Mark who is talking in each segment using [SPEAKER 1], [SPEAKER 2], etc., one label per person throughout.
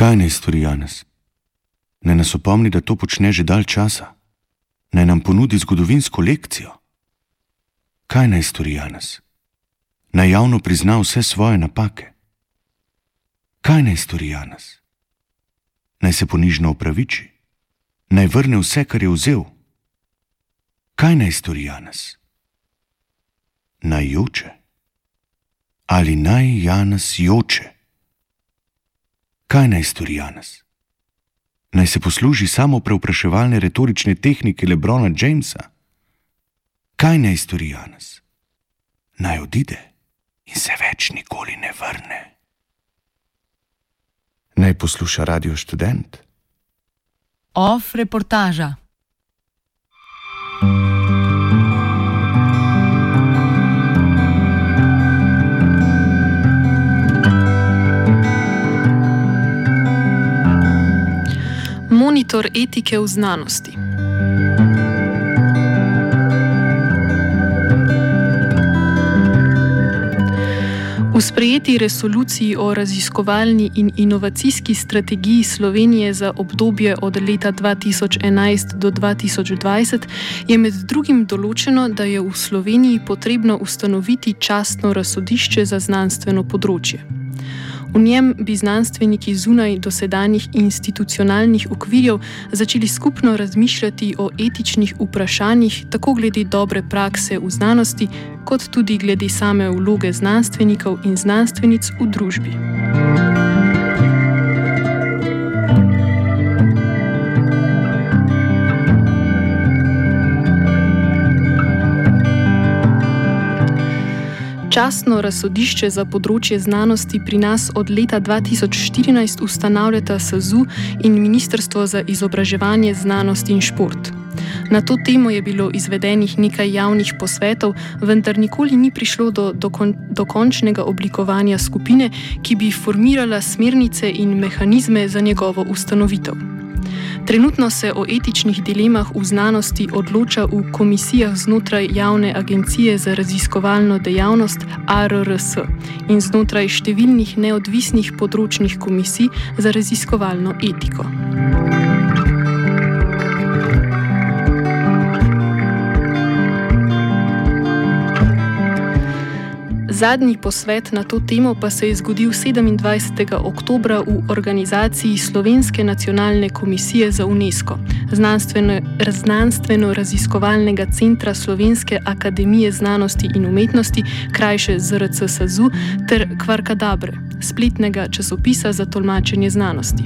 [SPEAKER 1] Kaj naj stori Janes? Naj nas opomni, da to počne že dalj časa, naj nam ponudi zgodovinsko lekcijo. Kaj naj stori Janes? Naj javno prizna vse svoje napake. Kaj naj stori Janes? Naj se ponižno opraviči, naj vrne vse, kar je vzel. Kaj naj stori Janes? Naj joče ali naj Janes joče? Kaj naj stori Janes? Naj se posluži samo preupraševalne retorične tehnike Lebrona Jamesa? Kaj naj stori Janes? Naj odide in se več nikoli ne vrne. Naj posluša radio študent.
[SPEAKER 2] Off reportaža. Monitor etike v znanosti. V sprejeti resoluciji o raziskovalni in inovacijski strategiji Slovenije za obdobje od leta 2011 do 2020 je med drugim določeno, da je v Sloveniji potrebno ustanoviti častno razsodišče za znanstveno področje. V njem bi znanstveniki zunaj dosedanjih institucionalnih okvirjev začeli skupno razmišljati o etičnih vprašanjih, tako glede dobre prakse v znanosti, kot tudi glede same vloge znanstvenikov in znanstvenic v družbi. Častno razsodišče za področje znanosti pri nas od leta 2014 ustanavljata SAZU in Ministrstvo za izobraževanje, znanost in šport. Na to temo je bilo izvedenih nekaj javnih posvetov, vendar nikoli ni prišlo do dokončnega oblikovanja skupine, ki bi formirala smernice in mehanizme za njegovo ustanovitev. Trenutno se o etičnih dilemah v znanosti odloča v komisijah znotraj Javne agencije za raziskovalno dejavnost ARRS in znotraj številnih neodvisnih področnih komisij za raziskovalno etiko. Zadnji posvet na to temo pa se je zgodil 27. oktober v organizaciji Slovenske nacionalne komisije za UNESCO, znanstveno-raziskovalnega centra Slovenske akademije znanosti in umetnosti, krajše ZRC SAZU, ter Kvarkadabre, spletnega časopisa za tolmačenje znanosti.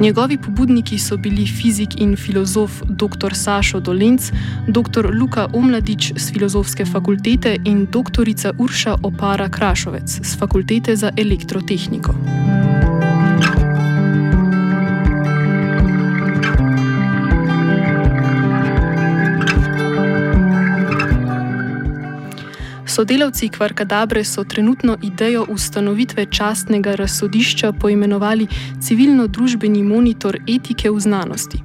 [SPEAKER 2] Njegovi pobudniki so bili fizik in filozof dr. Sašo Dolenc, dr. Luka Omladič z filozofske fakultete in dr. Urša Opara Krašovec z fakultete za elektrotehniko. Sodelavci Kvarkadabre so trenutno idejo ustanovitve častnega razsodišča poimenovali civilno-družbeni monitor etike v znanosti.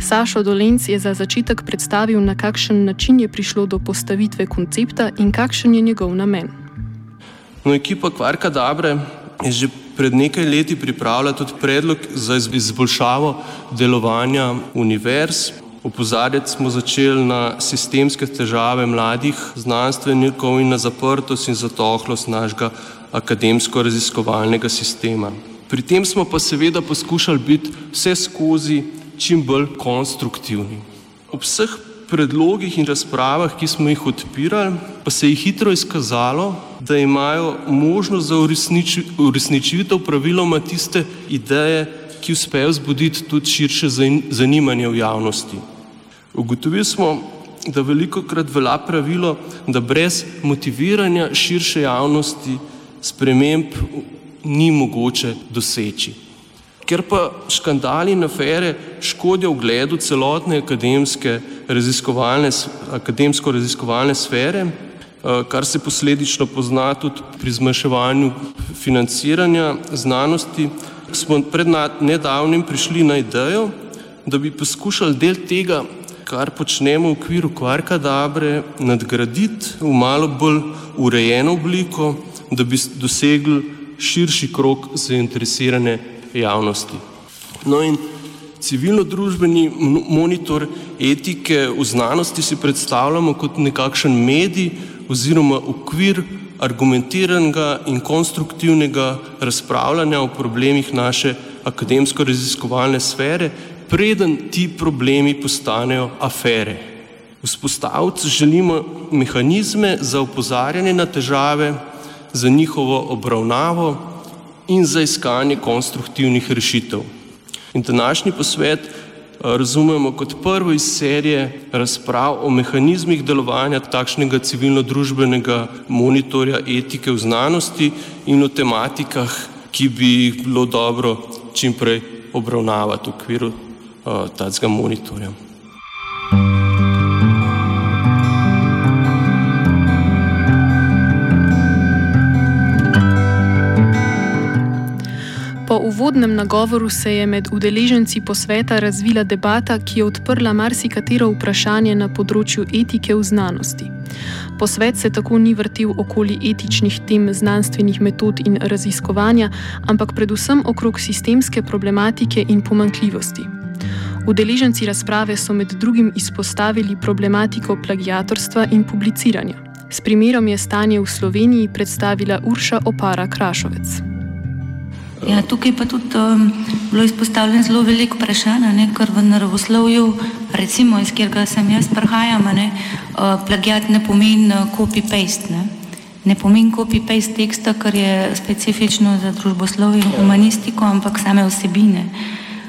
[SPEAKER 2] Sašo Dolenc je za začetek predstavil, na kakšen način je prišlo do postavitve koncepta in kakšen je njegov namen.
[SPEAKER 3] No, ekipa Kvarkadabre je že pred nekaj leti pripravila tudi predlog za izboljšavo delovanja univerz. Opozarjati smo začeli na sistemske težave mladih znanstvenikov in na zaprtost in zatohlost našega akademsko-raziskovalnega sistema. Pri tem smo pa seveda poskušali biti vse skozi čim bolj konstruktivni. Ob vseh predlogih in razpravah, ki smo jih odpirali, pa se je hitro izkazalo, da imajo možnost za uresničitev praviloma tiste ideje, ki uspejo zbuditi tudi širše zanimanje v javnosti. Ugotovili smo, da veliko krat velja pravilo, da brez motiviranja širše javnosti sprememb ni mogoče doseči. Ker pa škandali in afere škodijo ugledu celotne akademske raziskovalne, akademsko-raziskovalne sfere, eh, kar se posledično pozna tudi pri zmanjševanju financiranja znanosti, smo pred nedavnim prišli na idejo, da bi poskušali del tega kar počnemo v okviru kvarka dobre, nadgraditi v malo bolj urejeno obliko, da bi dosegli širši krok zainteresirane javnosti. No in civilno-družbeni monitor etike v znanosti si predstavljamo kot nekakšen medij oziroma okvir argumentiranega in konstruktivnega razpravljanja o problemih naše akademsko-raziskovalne sfere, preden ti problemi postanejo afere. Vzpostaviti želimo mehanizme za upozarjanje na težave, za njihovo obravnavo in za iskanje konstruktivnih rešitev. In današnji posvet razumemo kot prvo iz serije razprav o mehanizmih delovanja takšnega civilno-družbenega monitorja etike v znanosti in o tematikah, ki bi jih bilo dobro čimprej obravnavati v okviru uh, tega monitorja.
[SPEAKER 2] Uvodnem nagovoru se je med udeleženci posveta razvila debata, ki je odprla marsikatero vprašanje na področju etike v znanosti. Posvet se tako ni vrtel okoli etičnih tem znanstvenih metod in raziskovanja, ampak predvsem okrog sistemske problematike in pomankljivosti. Udeleženci razprave so med drugim izpostavili problematiko plagiatorstva in publiciranja. S primerom je stanje v Sloveniji predstavila Urša Opara Krašovec.
[SPEAKER 4] Ja, tukaj pa tudi um, bilo izpostavljeno zelo veliko vprašanj, ker v naravoslovju, recimo iz kjer sem jaz prihajam, ne, uh, plagiat ne pomeni uh, copy-paste. Ne. ne pomeni copy-paste teksta, kar je specifično za družboslovje in humanistiko, ampak same osebine.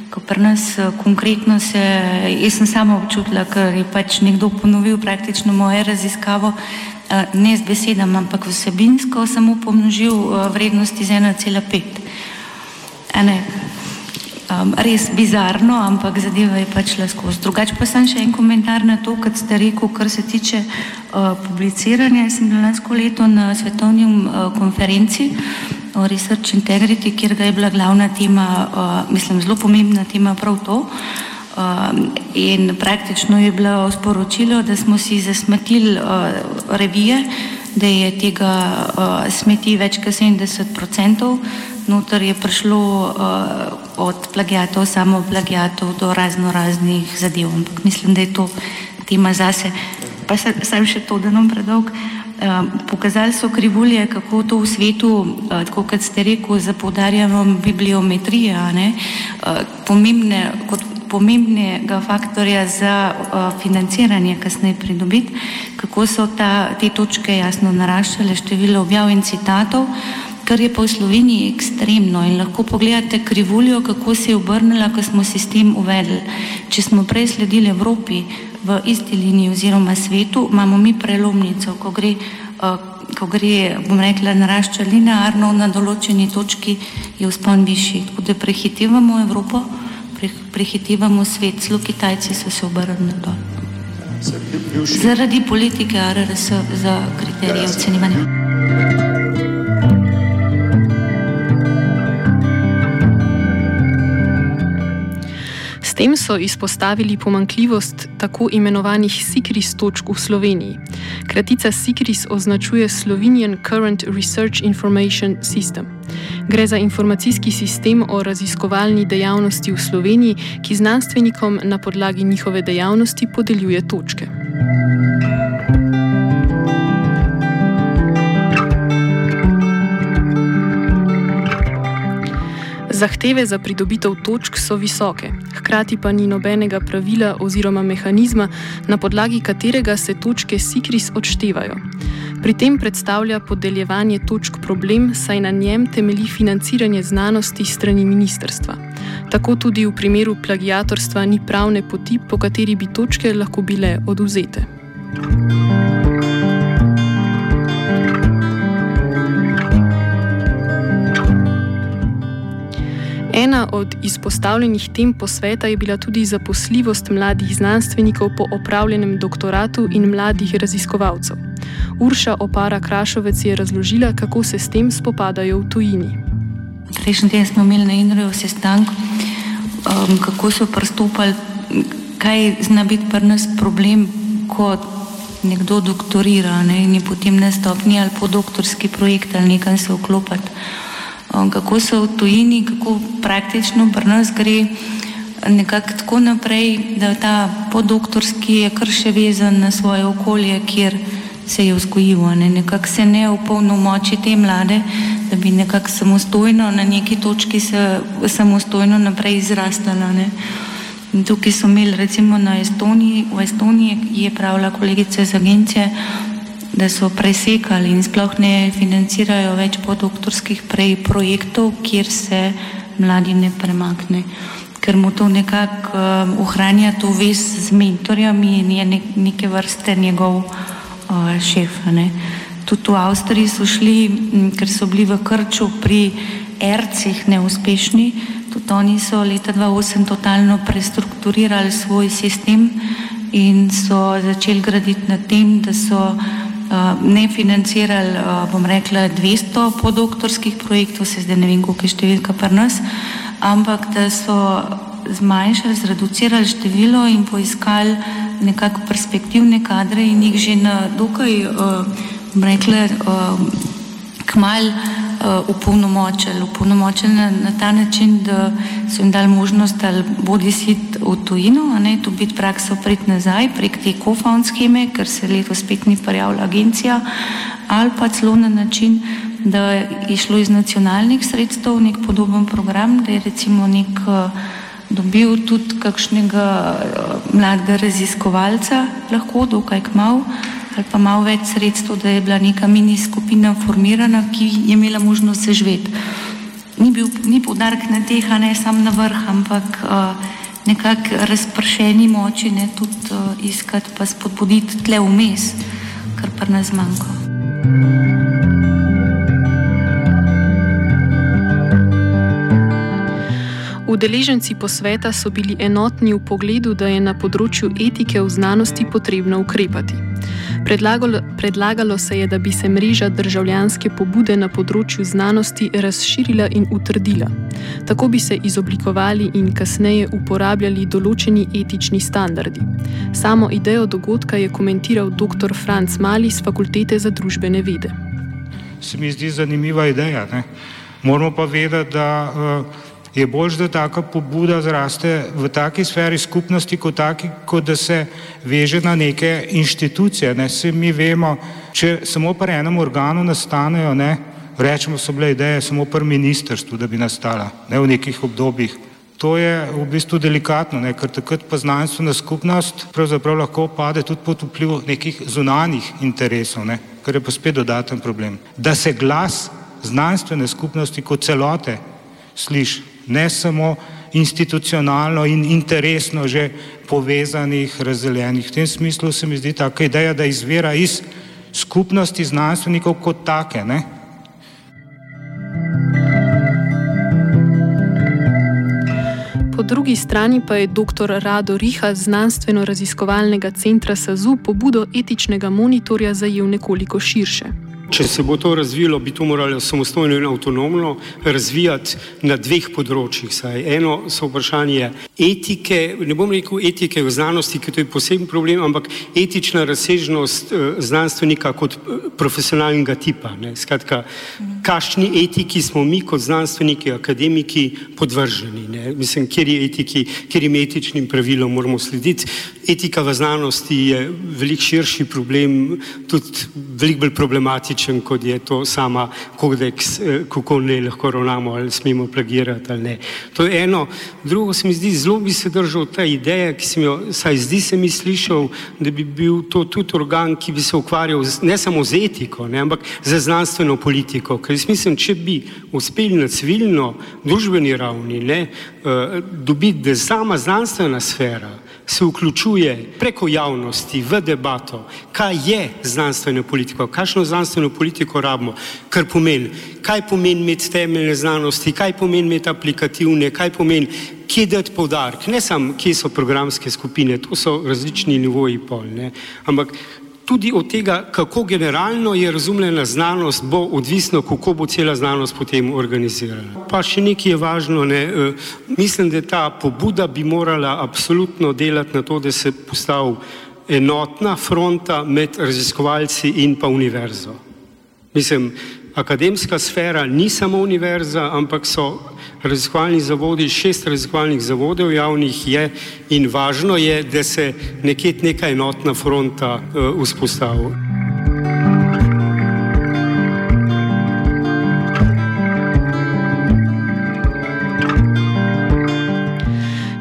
[SPEAKER 4] Ko pri nas uh, konkretno se, jaz sem sama občutila, ker je pač nekdo ponovil praktično moje raziskavo, uh, ne z besedami, ampak vsebinsko samo pomnožil uh, vrednosti z 1,5 ene, um, res bizarno, ampak zadeva je pač šla skozi. Drugače pa sem še en komentar na to, kar ste rekel, kar se tiče uh, publiciranja. Jaz sem bil lansko leto na svetovni uh, konferenci o Research Integrity, kjer je bila glavna tema, uh, mislim, zelo pomembna tema prav to. Uh, in praktično je bilo sporočilo, da smo si zasmetili uh, revije, da je tega uh, smeti več kot 70 odstotkov, noter je prišlo uh, od plagiatov, samo plagiatov do razno raznih zadev. Ampak mislim, da je to tema zase. Pa sem še to, da nam predolg. Uh, pokazali so krivulje, kako to v svetu, uh, tako kot ste rekel, zapodarjamo bibliometrije, uh, pomembne, kot pomembnega faktorja za financiranje kasneje pridobiti, kako so ta, te točke jasno naraščale, število objav in citatov. Kar je pa v Sloveniji ekstremno in lahko pogledate krivuljo, kako se je obrnila, ko smo sistem uvedli. Če smo prej sledili Evropi v isti liniji oziroma svetu, imamo mi prelomnico, ko gre, uh, ko gre bom rekla, narašča linearno na določeni točki, je vzpon višji. Tako da prehitivamo Evropo, pre, prehitivamo svet, celo Kitajci so se obrnili dol. Zaradi politike RRS za kriterije ocenjevanja.
[SPEAKER 2] Tem so izpostavili pomankljivost tako imenovanih SICRIS točk v Sloveniji. Kratica SICRIS označuje Slovenian Current Research Information System. Gre za informacijski sistem o raziskovalni dejavnosti v Sloveniji, ki znanstvenikom na podlagi njihove dejavnosti podeljuje točke. Zahteve za pridobitev točk so visoke, hkrati pa ni nobenega pravila oziroma mehanizma, na podlagi katerega se točke SIKRIS odštevajo. Pri tem predstavlja podeljevanje točk problem, saj na njem temelji financiranje znanosti strani ministrstva. Tako tudi v primeru plagiatorstva ni pravne poti, po kateri bi točke lahko bile oduzete. Ena od izpostavljenih tem posveta je bila tudi zaposljivost mladih znanstvenikov po opravljenem doktoratu in mladih raziskovalcev. Urša Opara Krašovec je razložila, kako se s tem spopadajo v tujini.
[SPEAKER 4] Prejšnji teden smo imeli na Indriju sestanek, um, kako so pristopali, kaj zna biti pri nas problem, ko nekdo doktorira ne, in je potem na stopni ali po doktorski projekt ali nekaj se vklopiti. Kako so v tujini, kako praktično pri nas gre nekako tako naprej, da ta podoktorski je kar še vezan na svoje okolje, kjer se je vzgojil, ne? nekako se ne opolnomoči te mlade, da bi nekako samostojno na neki točki se samostojno naprej izrastala. Ne? In tukaj so imeli recimo na Estoniji, v Estoniji je pravila kolegica iz agencije, da so presekali in sploh ne financirajo več podoktorskih prej projektov, kjer se mladi ne premakne. Ker mu to nekako uh, ohranja to vez z mentorjami in je nek, neke vrste njegov uh, šefa. Ne. Tudi v Avstriji so šli, ker so bili v Krču pri ercih neuspešni, tudi oni so leta 2008 totalno prestrukturirali svoj sistem in so začeli graditi na tem, da so ne financirali, uh, bom rekla, 200 podoktorskih projektov, se zdaj ne vem, koliko je številka pri nas, ampak da so zmanjšali, zreducirali število in poiskali nekako perspektivne kadre in jih že na dokaj, uh, rekla, uh, kmal uh, upolnomočili. Upolnomočili na, na ta način, da so jim dali možnost, da bodi si v tujino, a ne tu biti prakso prid nazaj prek te kofond scheme, ker se leto spet ni prijavila agencija, ali pa celo na način, da je šlo iz nacionalnih sredstev nek podoben program, da je recimo nek uh, dobil tudi kakšnega uh, mladega raziskovalca, lahko dokaj kmal, ali pa malo več sredstev, da je bila neka mini skupina formirana, ki je imela možnost se živeti. Ni ni podarek na teh, a ne sam na vrh, ampak uh, nekako razpršeni moči, ne tudi uh, iskati pa spodbuditi tle vmes, kar pa nas manjka.
[SPEAKER 2] Udeleženci posveta so bili enotni v pogledu, da je na področju etike v znanosti potrebno ukrepati. Predlagalo, predlagalo se je, da bi se mreža državljanske pobude na področju znanosti razširila in utrdila. Tako bi se izoblikovali in kasneje uporabljali določeni etični standardi. Samo idejo dogodka je komentiral dr. Franz Mali z Fakultete za družbene vede.
[SPEAKER 5] Se mi zdi zanimiva ideja. Ne? Moramo pa vedeti, da. Uh, je bolj, da taka pobuda zraste v taki sferi skupnosti, kot, taki, kot da se veže na neke inštitucije. Ne. Se mi vemo, če samo pri enem organu nastanejo, ne, rečemo, so bile ideje samo pri ministrstvu, da bi nastala ne, v nekih obdobjih. To je v bistvu delikatno, ne, ker takrat pa znanstvena skupnost pravzaprav lahko pade tudi pod vpliv nekih zunanjih interesov, ne, kar je pa spet dodaten problem. Da se glas znanstvene skupnosti kot celote sliši ne samo institucionalno in interesno že povezanih, razdeljenih. V tem smislu se mi zdi taka ideja, da izvira iz skupnosti znanstvenikov kot take. Ne?
[SPEAKER 2] Po drugi strani pa je dr. Rado Riha z znanstveno-raziskovalnega centra SAZU pobudo etičnega monitorja zajel nekoliko širše.
[SPEAKER 6] Če se bo to razvilo, bi to moralo samostojno in avtonomno razvijati na dveh področjih. Saj. Eno so vprašanje etike, ne bom rekel etike v znanosti, ki to je poseben problem, ampak etična razsežnost eh, znanstvenika kot eh, profesionalnega tipa. Ne. Skratka, kakšni etiki smo mi kot znanstveniki, akademiki podvrženi. Ne. Mislim, kjer je etiki, kjer je etičnim pravilom moramo slediti. Etika v znanosti je veliko širši problem, tudi veliko bolj problematičen drugačen, kot je to sama kodeks, eh, kako ne lahko ravnamo ali smemo plagirati ali ne. To je eno. Drugo se mi zdi, zelo bi se držal ta ideja, ki sem jo, saj zdi se mi slišal, da bi bil to tudi organ, ki bi se ukvarjal z, ne samo z etiko, ne, ampak z znanstveno politiko. Ker jaz mislim, če bi uspeli na civilno, družbeni ravni, ne, uh, dobiti, da sama znanstvena sfera, se vključuje preko javnosti v debato, kaj je znanstvena politika, kakšno znanstveno politiko rabimo, kar pomeni, kaj pomeni imeti temeljne znanosti, kaj pomeni imeti aplikativne, kaj pomeni, kje dati povdarek, ne samo, kje so programske skupine, to so različni nivoji pol, ne, ampak tudi od tega, kako generalno je razumljena znanost, bo odvisno, kako bo cela znanost potem organizirana. Pa še nekaj je važno, ne, e, mislim, da ta pobuda bi morala absolutno delati na to, da se postavi enotna fronta med raziskovalci in pa univerzo. Mislim, akademska sfera ni samo univerza, ampak so raziskovalni zavodi, šest raziskovalnih zavodov javnih je in važno je, da se nekje neka enotna fronta uh, vzpostavi.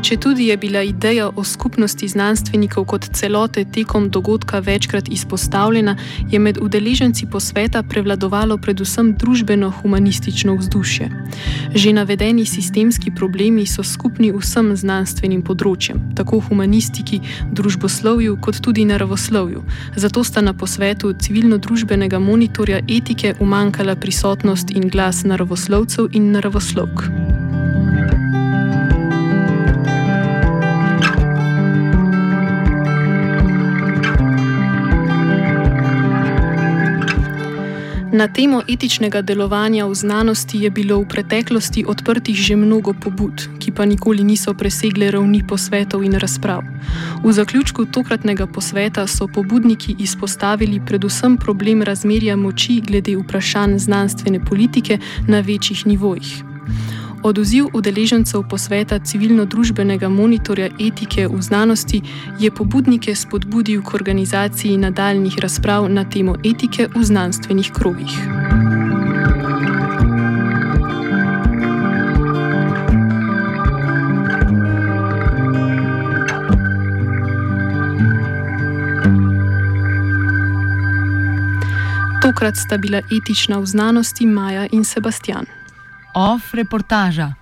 [SPEAKER 2] Če tudi je bila ideja o skupnosti znanstvenikov kot celote tekom dogodka večkrat izpostavljena, je med udeleženci posveta prevladovalo predvsem družbeno-humanistično vzdušje. Že navedeni sistemski problemi so skupni vsem znanstvenim področjem, tako humanistiki, družboslovju kot tudi naravoslovju. Zato sta na posvetu civilno-družbenega monitorja etike umankala prisotnost in glas naravoslovcev in naravoslovk. Na temo etičnega delovanja v znanosti je bilo v preteklosti odprtih že mnogo pobud, ki pa nikoli niso presegle ravni posvetov in razprav. V zaključku tokratnega posveta so pobudniki izpostavili predvsem problem razmerja moči glede vprašanj znanstvene politike na večjih nivojih. Odoziv udeležencev posveta civilno-družbenega monitorja etike v znanosti je pobudnike spodbudil k organizaciji nadaljnih razprav na temo etike v znanstvenih krogih. Tokrat sta bila etična v znanosti Maja in Sebastian.
[SPEAKER 7] Off reportaža.